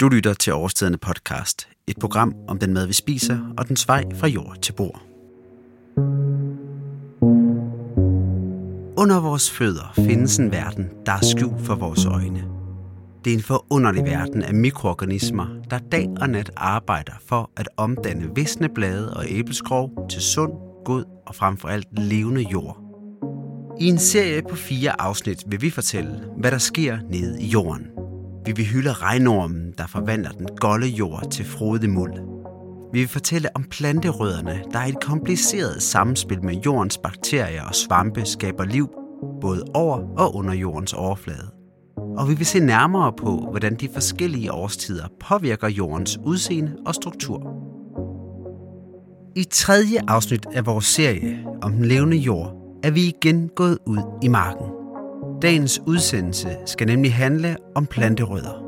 Du lytter til Årstiderne podcast, et program om den mad, vi spiser og den vej fra jord til bord. Under vores fødder findes en verden, der er skjult for vores øjne. Det er en forunderlig verden af mikroorganismer, der dag og nat arbejder for at omdanne visne blade og æbleskrog til sund, god og frem for alt levende jord. I en serie på fire afsnit vil vi fortælle, hvad der sker nede i jorden – vi vil hylde regnormen, der forvandler den golde jord til frodig muld. Vi vil fortælle om planterødderne, der i et kompliceret samspil med jordens bakterier og svampe skaber liv, både over og under jordens overflade. Og vi vil se nærmere på, hvordan de forskellige årstider påvirker jordens udseende og struktur. I tredje afsnit af vores serie om den levende jord er vi igen gået ud i marken. Dagens udsendelse skal nemlig handle om planterødder.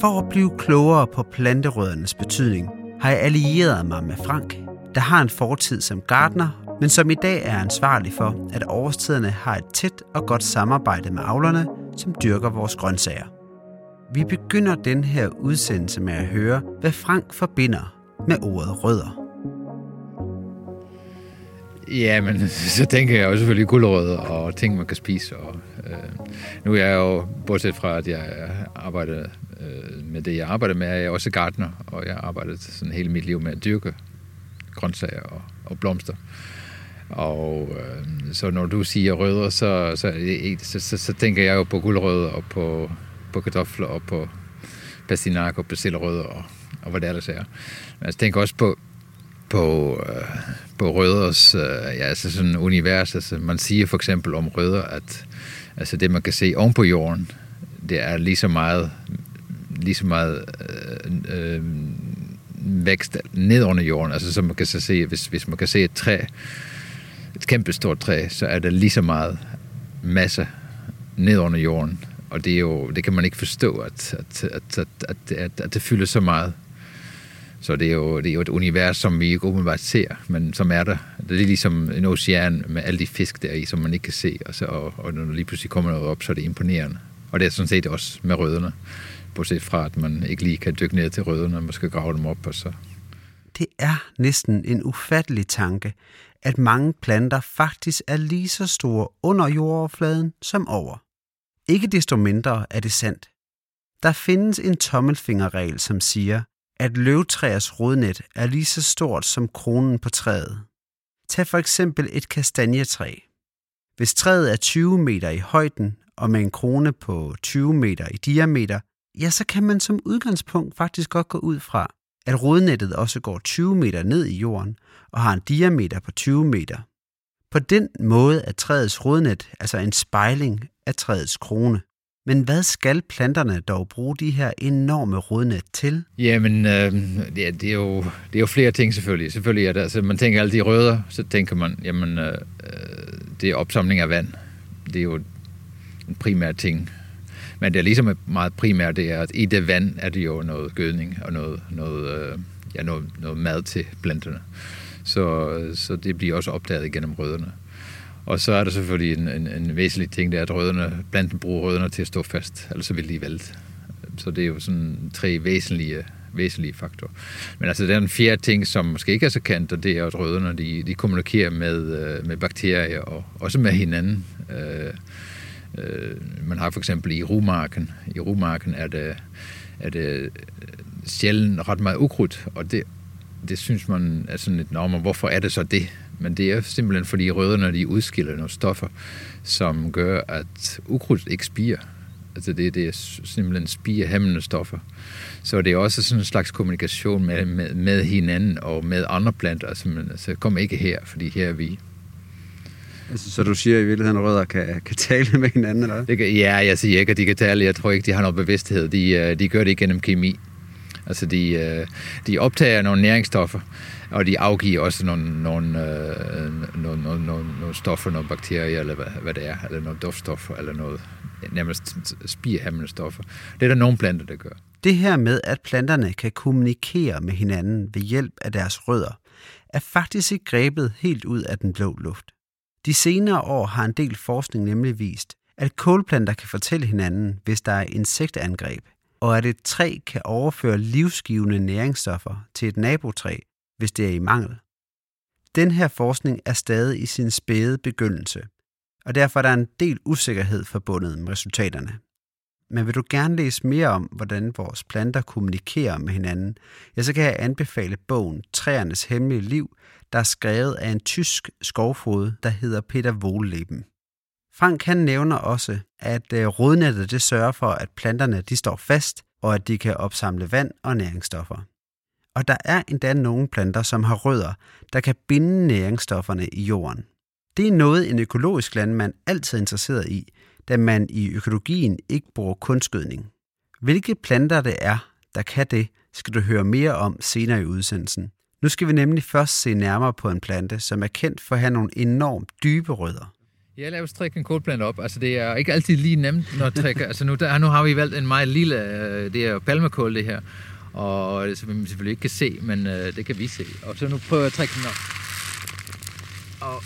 For at blive klogere på planterøddernes betydning, har jeg allieret mig med Frank, der har en fortid som gartner, men som i dag er ansvarlig for, at årstiderne har et tæt og godt samarbejde med avlerne, som dyrker vores grøntsager. Vi begynder den her udsendelse med at høre, hvad Frank forbinder med ordet rødder. Ja, men så tænker jeg jo selvfølgelig guldrødder og ting, man kan spise. Og, øh, nu er jeg jo, bortset fra, at jeg arbejder øh, med det, jeg arbejder med, er jeg også gartner, og jeg arbejder sådan hele mit liv med at dyrke grøntsager og, og blomster. Og øh, så når du siger rødder, så, så, så, så, så tænker jeg jo på guldrødder og på, på kartofler og på pastinak og basillerødder og, og hvad det ellers er. Men jeg tænker også på, på, øh, på Røders øh, ja, altså sådan univers. Altså, man siger for eksempel om Røder, at altså det, man kan se oven på jorden, det er lige så meget, lige så meget øh, øh, vækst ned under jorden. Altså, så man kan så se, hvis, hvis man kan se et træ, et kæmpe stort træ, så er der lige så meget masse ned under jorden. Og det, er jo, det kan man ikke forstå, at, at, at, at, at, at det fylder så meget. Så det er, jo, det er jo et univers, som vi ikke umiddelbart ser, men som er der. Det er ligesom en ocean med alle de fisk der i, som man ikke kan se, og, så, og, og når der lige pludselig kommer noget op, så er det imponerende. Og det er sådan set også med rødderne, bortset fra, at man ikke lige kan dykke ned til rødderne, man skal grave dem op, og så... Det er næsten en ufattelig tanke, at mange planter faktisk er lige så store under jordoverfladen som over. Ikke desto mindre er det sandt. Der findes en tommelfingerregel, som siger, at løvtræers rodnet er lige så stort som kronen på træet. Tag for eksempel et kastanjetræ. Hvis træet er 20 meter i højden og med en krone på 20 meter i diameter, ja, så kan man som udgangspunkt faktisk godt gå ud fra, at rodnettet også går 20 meter ned i jorden og har en diameter på 20 meter. På den måde er træets rodnet altså en spejling af træets krone. Men hvad skal planterne dog bruge de her enorme rodnet til? Jamen, øh, det, er, det, er jo, det er jo flere ting selvfølgelig. Selvfølgelig er det, altså, man tænker alle de rødder, så tænker man, jamen, øh, øh, det er opsamling af vand. Det er jo en primær ting. Men det er ligesom meget primært, det er, at i det vand er det jo noget gødning og noget, noget, øh, ja, noget, noget mad til planterne. Så, øh, så det bliver også opdaget gennem rødderne. Og så er der selvfølgelig en, en, en væsentlig ting, det er, at rødderne, planten bruger rødderne til at stå fast, ellers så vil de vælte. Så det er jo sådan tre væsentlige, væsentlige faktorer. Men altså, der er en fjerde ting, som måske ikke er så kendt, og det er, at rødderne, de, de kommunikerer med, øh, med bakterier og også med hinanden. Øh, øh, man har for eksempel i rumarken, i rumarken er det, er det sjældent ret meget ukrudt, og det, det synes man er sådan lidt, normal. hvorfor er det så det? Men det er simpelthen fordi rødderne de udskiller nogle stoffer, som gør, at ukrudt ikke spiger. Altså det, det er simpelthen spirehæmmende stoffer. Så det er også sådan en slags kommunikation med, med, med hinanden og med andre planter. Altså, men, altså kom ikke her, fordi her er vi. Altså, så du siger i virkeligheden, at rødder kan, kan tale med hinanden, eller det kan, Ja, jeg siger ikke, at de kan tale. Jeg tror ikke, de har noget bevidsthed. De, øh, de gør det gennem kemi. Altså, de, øh, de optager nogle næringsstoffer, og de afgiver også nogle, nogle, øh, nogle, nogle, nogle, nogle stoffer, nogle bakterier, eller hvad, hvad det er, eller nogle duftstoffer, eller noget nærmest spirhæmmende stoffer. Det er der nogle planter, der gør. Det her med, at planterne kan kommunikere med hinanden ved hjælp af deres rødder, er faktisk ikke grebet helt ud af den blå luft. De senere år har en del forskning nemlig vist, at kålplanter kan fortælle hinanden, hvis der er insektangreb, og at et træ kan overføre livsgivende næringsstoffer til et nabotræ, hvis det er i mangel. Den her forskning er stadig i sin spæde begyndelse, og derfor er der en del usikkerhed forbundet med resultaterne. Men vil du gerne læse mere om, hvordan vores planter kommunikerer med hinanden, ja, så kan jeg anbefale bogen Træernes Hemmelige Liv, der er skrevet af en tysk skovfod, der hedder Peter Wohlleben. Frank han nævner også, at øh, rodnettet det sørger for, at planterne de står fast, og at de kan opsamle vand og næringsstoffer. Og der er endda nogle planter, som har rødder, der kan binde næringsstofferne i jorden. Det er noget, en økologisk landmand altid er interesseret i, da man i økologien ikke bruger kunstgødning. Hvilke planter det er, der kan det, skal du høre mere om senere i udsendelsen. Nu skal vi nemlig først se nærmere på en plante, som er kendt for at have nogle enormt dybe rødder. Jeg laver strik en kålplante op. Altså, det er ikke altid lige nemt, når trækker. altså, nu, der, nu har vi valgt en meget lille, øh, det er palmekål, det her. Og det som vi selvfølgelig ikke kan se, men uh, det kan vi se. Og så nu prøver jeg at trække den op. Og,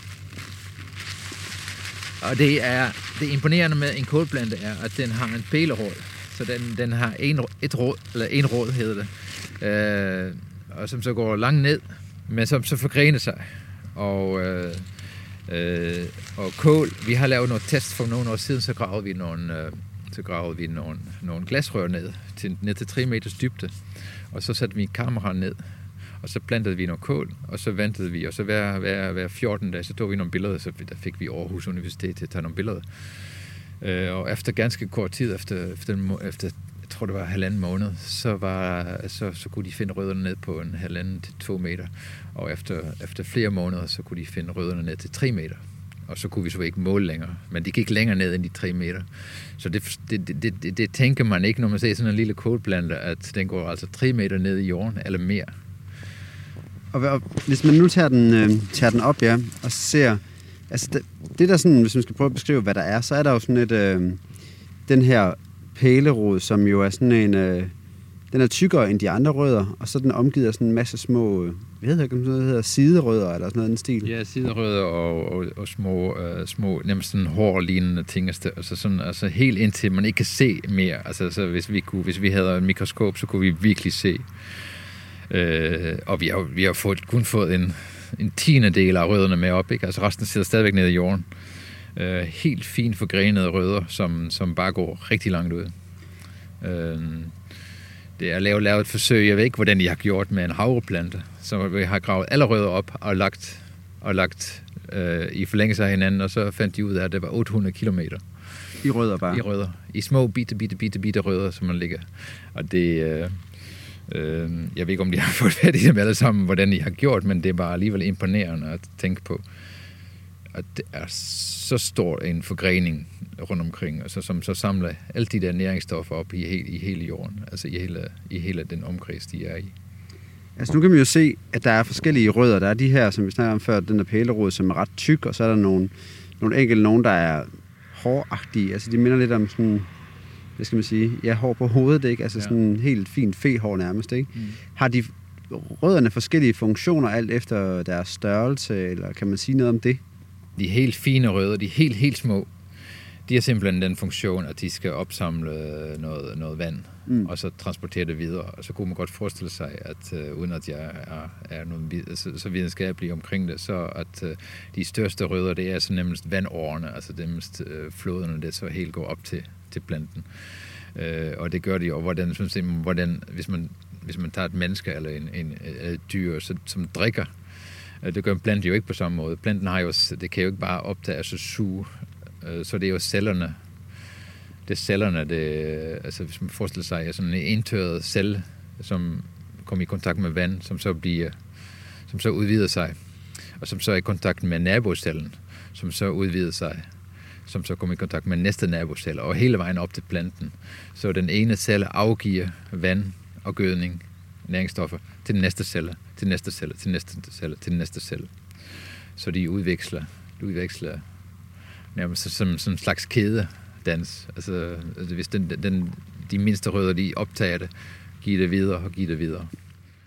og det er, det imponerende med en kålplante er, at den har en pælerråd. Så den, den har en, et råd, eller en råd hedder det. Uh, og som så går langt ned, men som så forgrener sig. Og, uh, Øh, og kål, vi har lavet nogle test for nogle år siden, så gravede vi nogle, øh, så gravede vi nogle, nogle glasrør ned, til, ned til 3 meters dybde. Og så satte vi kamera ned, og så plantede vi noget kål, og så ventede vi, og så hver, hver, hver 14 dage, så tog vi nogle billeder, så der fik vi Aarhus Universitet til at tage nogle billeder. Øh, og efter ganske kort tid, efter, efter, efter tror det var halvanden måned, så, var, så, så kunne de finde rødderne ned på en halvanden til to meter. Og efter, efter flere måneder, så kunne de finde rødderne ned til tre meter. Og så kunne vi så ikke måle længere. Men de gik længere ned end de tre meter. Så det, det, det, det, det tænker man ikke, når man ser sådan en lille kålplante, at den går altså tre meter ned i jorden eller mere. Og hvis man nu tager den, øh, tager den op, ja, og ser... Altså det, det der sådan, hvis man skal prøve at beskrive, hvad der er, så er der jo sådan et... Øh, den her pælerod, som jo er sådan en... Øh, den er tykkere end de andre rødder, og så er den omgivet af sådan en masse små, hvad hedder det, hvad hedder siderødder, eller sådan noget den stil. Ja, siderødder og, og, og små, øh, små nærmest sådan hårlignende ting, altså, sådan, altså helt indtil man ikke kan se mere. Altså, så hvis, vi kunne, hvis vi havde et mikroskop, så kunne vi virkelig se. Øh, og vi har, vi har fået, kun fået en, en tiende del af rødderne med op, ikke? altså resten sidder stadigvæk nede i jorden. Uh, helt fint forgrenede rødder, som, som bare går rigtig langt ud. Uh, det er lavet, lavet et forsøg, jeg ved ikke, hvordan de har gjort med en havreplante, så vi har gravet alle rødder op og lagt, og lagt øh, i forlængelse af hinanden, og så fandt de ud af, at det var 800 kilometer. I rødder bare? I rødder. I små bitte, bitte, bitte, bitte rødder, som man ligger. Og det... Øh, øh, jeg ved ikke, om de har fået fat i dem alle sammen, hvordan de har gjort, men det er bare alligevel imponerende at tænke på, at det er så stor en forgrening rundt omkring, altså, som så samler alle de der næringsstoffer op i, hele, i hele jorden, altså i hele, i hele den omkreds, de er i. Altså nu kan man jo se, at der er forskellige rødder. Der er de her, som vi snakker om før, den der pælerod, som er ret tyk, og så er der nogle, nogle enkelte, nogle, der er håragtige. Altså de minder lidt om sådan, hvad skal man sige, ja, hår på hovedet, ikke? Altså ja. sådan helt fint fehår nærmest, ikke? Mm. Har de rødderne forskellige funktioner alt efter deres størrelse, eller kan man sige noget om det? De helt fine rødder, de er helt, helt små, de har simpelthen den funktion, at de skal opsamle noget, noget vand, mm. og så transportere det videre. Og så kunne man godt forestille sig, at uh, uden at jeg er, er noget, så, så videnskabelig omkring det, så at uh, de største rødder, det er så nemmest vandårene, altså nemmest uh, floderne, det så helt går op til, til planten. Uh, og det gør de jo, hvordan, synes jeg, hvordan hvis, man, hvis man tager et menneske eller en, en, et dyr, så, som drikker, Øh, det gør planten jo ikke på samme måde. Planten har jo, det kan jo ikke bare optage og så suge øh, så det er jo cellerne. Det er cellerne, det, altså hvis man forestiller sig sådan en indtørret celle, som kommer i kontakt med vand, som så bliver, som så udvider sig, og som så er i kontakt med nabocellen, som så udvider sig, som så kommer i kontakt med næste nabocelle, og hele vejen op til planten. Så den ene celle afgiver vand og gødning, næringsstoffer, til den næste celle, til næste celle, til næste celle, til næste celle. Så de udveksler, de udveksler nærmest som, som en slags kædedans. Altså, altså hvis den, den, de mindste rødder, de optager det, giver det videre og giver det videre.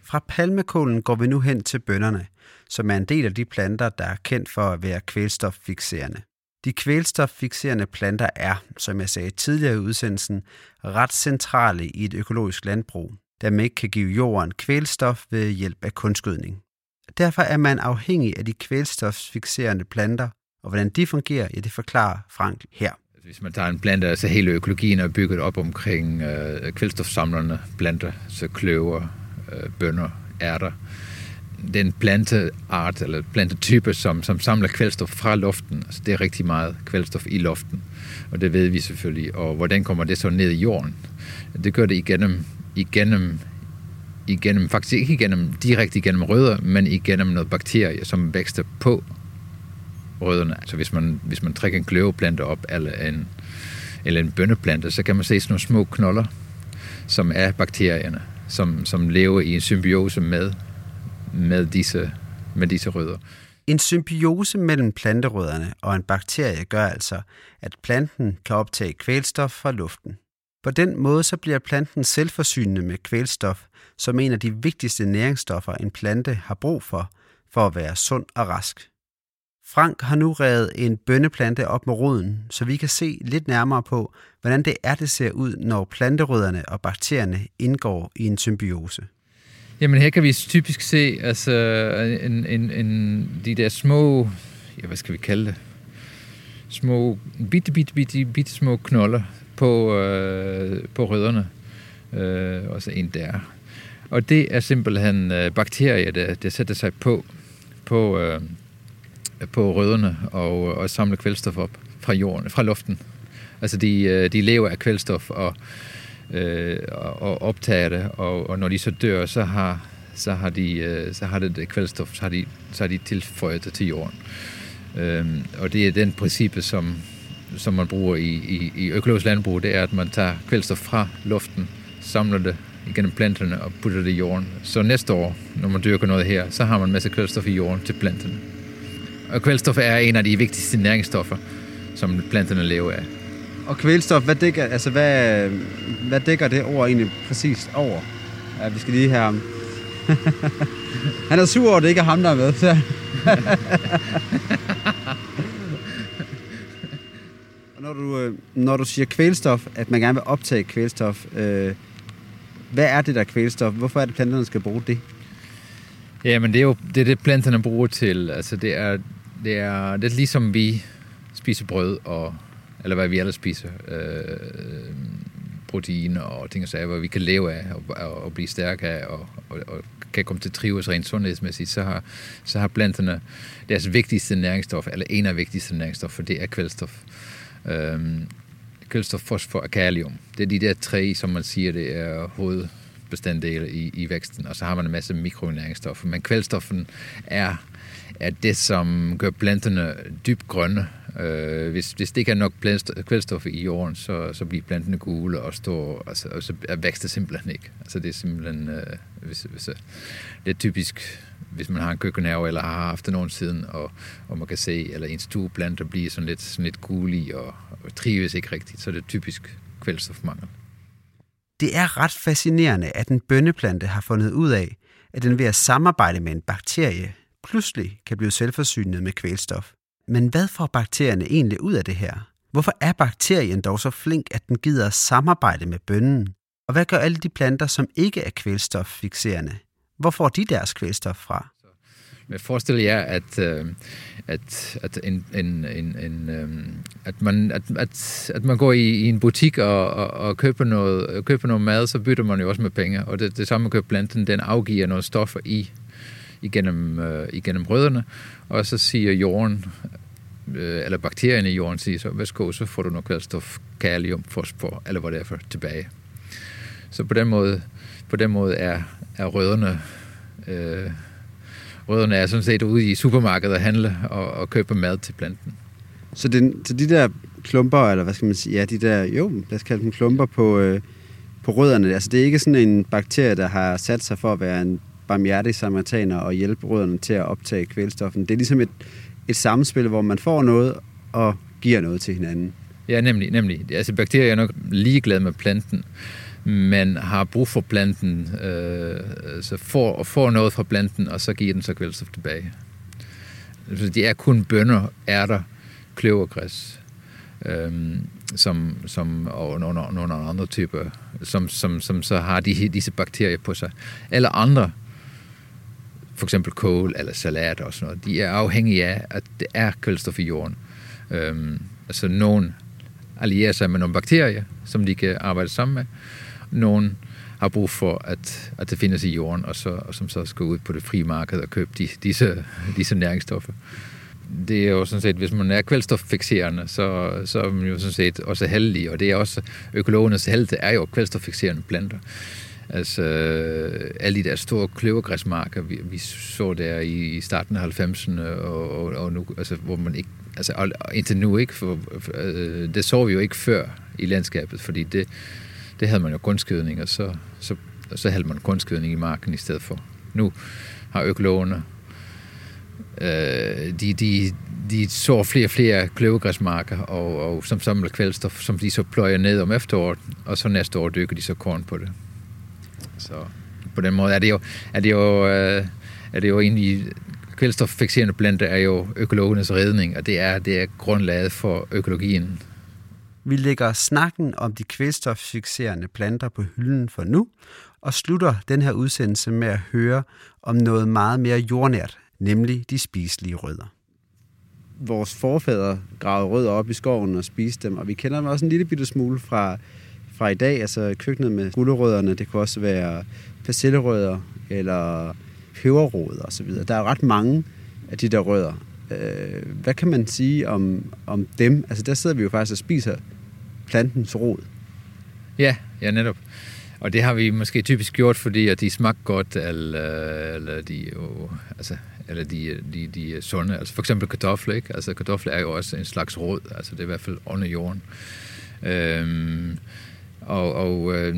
Fra palmekålen går vi nu hen til bønderne, som er en del af de planter, der er kendt for at være kvælstoffixerende. De kvælstoffixerende planter er, som jeg sagde tidligere i udsendelsen, ret centrale i et økologisk landbrug, da man ikke kan give jorden kvælstof ved hjælp af kunstgødning. Derfor er man afhængig af de kvælstofsfixerende planter, og hvordan de fungerer, ja, det forklarer Frank her. Altså, hvis man tager en plante, altså hele økologien er bygget op omkring øh, kvælstofsamlerne planter, så kløver, øh, bønner, ærter. Den planteart eller plantetype, som, som samler kvælstof fra luften, altså det er rigtig meget kvælstof i luften, og det ved vi selvfølgelig. Og hvordan kommer det så ned i jorden? Det gør det igennem, igennem igennem, faktisk ikke igennem, direkte igennem rødder, men igennem noget bakterier, som vækster på rødderne. Altså hvis man, hvis man trækker en kløveplante op, eller en, eller en bønneplante, så kan man se sådan nogle små knolder, som er bakterierne, som, som lever i en symbiose med, med, disse, med disse rødder. En symbiose mellem planterødderne og en bakterie gør altså, at planten kan optage kvælstof fra luften. På den måde så bliver planten selvforsynende med kvælstof, som en af de vigtigste næringsstoffer, en plante har brug for, for at være sund og rask. Frank har nu revet en bønneplante op med roden, så vi kan se lidt nærmere på, hvordan det er, det ser ud, når planterødderne og bakterierne indgår i en symbiose. Jamen her kan vi typisk se altså, en, en, en, de der små, ja, hvad skal vi kalde det, små, bitte, bitte, bitte, bitte små knolder på, øh, på rødderne. Øh, og så en der. Og det er simpelthen øh, bakterier, der, der sætter sig på, på, øh, på rødderne og, øh, og samler kvælstof op fra jorden, fra luften. Altså de, øh, de lever af kvælstof og, øh, og optager det, og, og når de så dør, så har, så har, de, øh, så har det, det kvælstof, så har de, så har de tilføjet det til jorden. Øh, og det er den princippet, som, som man bruger i, i, i økologisk landbrug, det er, at man tager kvælstof fra luften, samler det igennem planterne og putter det i jorden. Så næste år, når man dyrker noget her, så har man en masse kvælstof i jorden til planterne. Og kvælstof er en af de vigtigste næringsstoffer, som planterne lever af. Og kvælstof, hvad dækker, altså hvad, hvad dækker det ord egentlig præcis over? Ja, vi skal lige have ham. Han er sur over, det ikke er ham, der er med. Så. og når du, øh, når du siger kvælstof, at man gerne vil optage kvælstof, øh, hvad er det der kvælstof? Hvorfor er det, planterne skal bruge det? Jamen, det er jo det, er det planterne bruger til. Altså, det er, det er, det er ligesom vi spiser brød, og, eller hvad vi ellers spiser, øh, proteiner og ting og sager, hvor vi kan leve af og, og, og blive stærke af, og, og, og kan komme til trives rent sundhedsmæssigt, så har, så har planterne deres vigtigste næringsstof, eller en af vigtigste næringsstoffer, det er kvælstof. Øhm, kulstof, fosfor og kalium. Det er de der tre, som man siger, det er hovedbestanddele i, i væksten, og så har man en masse mikronæringsstoffer. Men kvælstoffen er, er det, som gør planterne dybt grønne. Øh, hvis, hvis det ikke er nok kvælstof i jorden, så, så bliver planterne gule og står, altså, og så vækster simpelthen ikke. Altså det er simpelthen, øh, hvis, hvis, øh, det er typisk hvis man har en køkkenhave, eller har haft det nogen siden, og, og man kan se, eller en stueplante bliver sådan lidt, sådan lidt gulig og, og trives ikke rigtigt, så det er typisk kvælstofmangel. Det er ret fascinerende, at en bønneplante har fundet ud af, at den ved at samarbejde med en bakterie pludselig kan blive selvforsynet med kvælstof. Men hvad får bakterierne egentlig ud af det her? Hvorfor er bakterien dog så flink, at den gider at samarbejde med bønnen? Og hvad gør alle de planter, som ikke er kvælstoffixerende? Hvor får de deres kvælstof fra? Men forestil jer, at, øh, at, at, en, en, en, en, øh, at, man, at, at, at man går i, i en butik og, og, og køber, noget, køber noget mad, så bytter man jo også med penge. Og det, det samme køber planten, den afgiver nogle stoffer i igennem, øh, igennem rødderne, og så siger jorden, øh, eller bakterierne i jorden siger så, værsgo, så får du noget kvælstof, kalium, fosfor, eller hvad det er for tilbage. Så på den måde, på den måde er, er rødderne øh, rødderne er sådan set ude i supermarkedet at handle og, og købe mad til planten. Så, den, så de der klumper, eller hvad skal man sige, ja, de der, jo, lad os kalde dem klumper på, øh, på rødderne, altså det er ikke sådan en bakterie, der har sat sig for at være en barmhjertig samaritaner og hjælpe rødderne til at optage kvælstoffen. Det er ligesom et, et samspil, hvor man får noget og giver noget til hinanden. Ja, nemlig. nemlig. Altså bakterier er nok ligeglade med planten men har brug for planten, øh, så får, får noget fra planten, og så giver den så kvælstof tilbage. Altså, så det er kun bønder, ærter, kløvergræs, øh, som, som, og nogle, nogle andre typer, som, som, som så har de, disse bakterier på sig. Eller andre, for eksempel kål eller salat og sådan noget, de er afhængige af, at det er kulstof i jorden. Øhm, altså nogen allierer sig med nogle bakterier, som de kan arbejde sammen med. Nogen har brug for, at, at det findes i jorden, og, så, og som så skal ud på det frie marked og købe de, disse, disse næringsstoffer. Det er jo sådan set, hvis man er kvælstoffixerende, så, så er man jo sådan set også heldig, og det er også økologernes held, det er jo kvælstoffixerende planter. Altså, alle de der store kløvergræsmarker, vi, vi så der i, i starten af 90'erne, og, og, og nu, altså, hvor man ikke, altså, og indtil nu ikke, for, for, øh, det så vi jo ikke før i landskabet, fordi det, det havde man jo grundskydning, og så, så, så havde man grundskydning i marken i stedet for. Nu har økologerne, øh, de, de, de så flere og flere kløvegræsmarker, og, og som samler kvælstof, som de så pløjer ned om efteråret, og så næste år dykker de så korn på det. Så på den måde er det jo, er det jo, øh, er det jo egentlig kvælstoffixerende planter er jo økologernes redning, og det er, det er grundlaget for økologien. Vi lægger snakken om de kvælstoffixerende planter på hylden for nu, og slutter den her udsendelse med at høre om noget meget mere jordnært, nemlig de spiselige rødder. Vores forfædre gravede rødder op i skoven og spiste dem, og vi kender dem også en lille bitte smule fra fra i dag, altså køkkenet med gulerødderne, det kunne også være persillerødder eller peberrod og så videre. Der er ret mange af de der rødder. Øh, hvad kan man sige om, om dem? Altså der sidder vi jo faktisk og spiser plantens rod. Ja, ja netop. Og det har vi måske typisk gjort, fordi at de smager godt, eller, eller de jo, altså, eller de, de, de er sunde. Altså for eksempel kartofler, ikke? Altså kartofler er jo også en slags rod, altså det er i hvert fald under jorden. Øhm, og, og øh,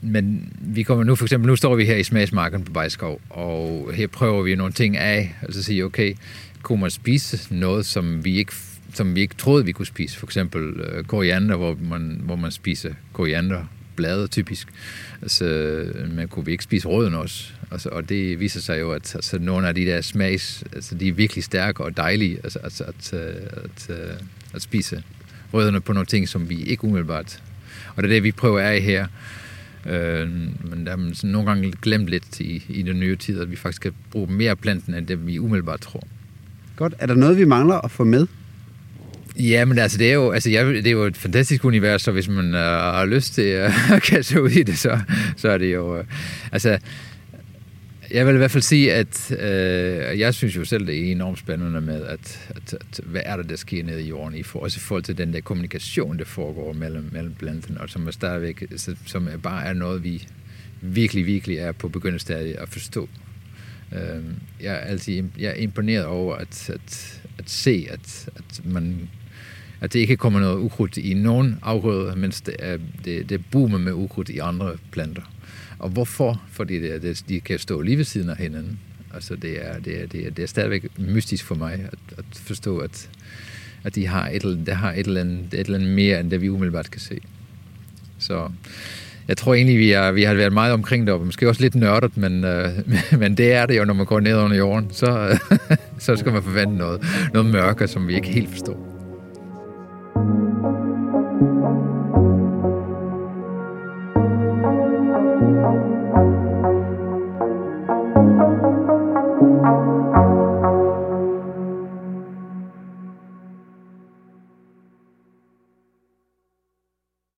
men vi kommer nu, for eksempel, nu står vi her i smagsmarken på Bajskov, og her prøver vi nogle ting af, altså sige, okay, kunne man spise noget, som vi ikke som vi ikke troede, vi kunne spise. For eksempel øh, koriander, hvor man, hvor man spiser koriander, blade typisk. Altså, man kunne vi ikke spise røden også? Altså, og det viser sig jo, at altså, nogle af de der smags, altså, de er virkelig stærke og dejlige altså, at, at, at, at, at spise rødderne på nogle ting, som vi ikke umiddelbart og det er det, vi prøver af her. Øh, men der er man sådan nogle gange glemt lidt i, i den nye tid, at vi faktisk skal bruge mere planten, end det vi umiddelbart tror. Godt. Er der noget, vi mangler at få med? Ja, men altså, det er jo, altså, jeg, det er jo et fantastisk univers, så hvis man uh, har lyst til at kaste ud i det, så, så er det jo... Uh, altså, jeg vil i hvert fald sige, at øh, jeg synes jo selv, det er enormt spændende med, at, at, at hvad er det, der sker nede i jorden, i for, også i forhold til den der kommunikation, der foregår mellem, mellem planterne, og som er stadigvæk, som er bare er noget, vi virkelig, virkelig er på begyndestadiet at forstå. Øh, jeg er altid jeg er imponeret over at, at, at se, at, at man at det ikke kommer noget ukrudt i nogen afgrøder, mens det, er, det, det boomer med ukrudt i andre planter. Og hvorfor? Fordi det, det, de kan stå lige ved siden af hinanden. Altså det er, det er, det er, det er stadigvæk mystisk for mig at, at forstå, at, at de har et, der har et eller, andet, et eller andet mere, end det vi umiddelbart kan se. Så jeg tror egentlig, vi, er, vi har været meget omkring det, og måske også lidt nørdet, men, øh, men det er det jo, når man går ned under jorden. Så, så skal man forvente noget, noget mørke, som vi ikke helt forstår.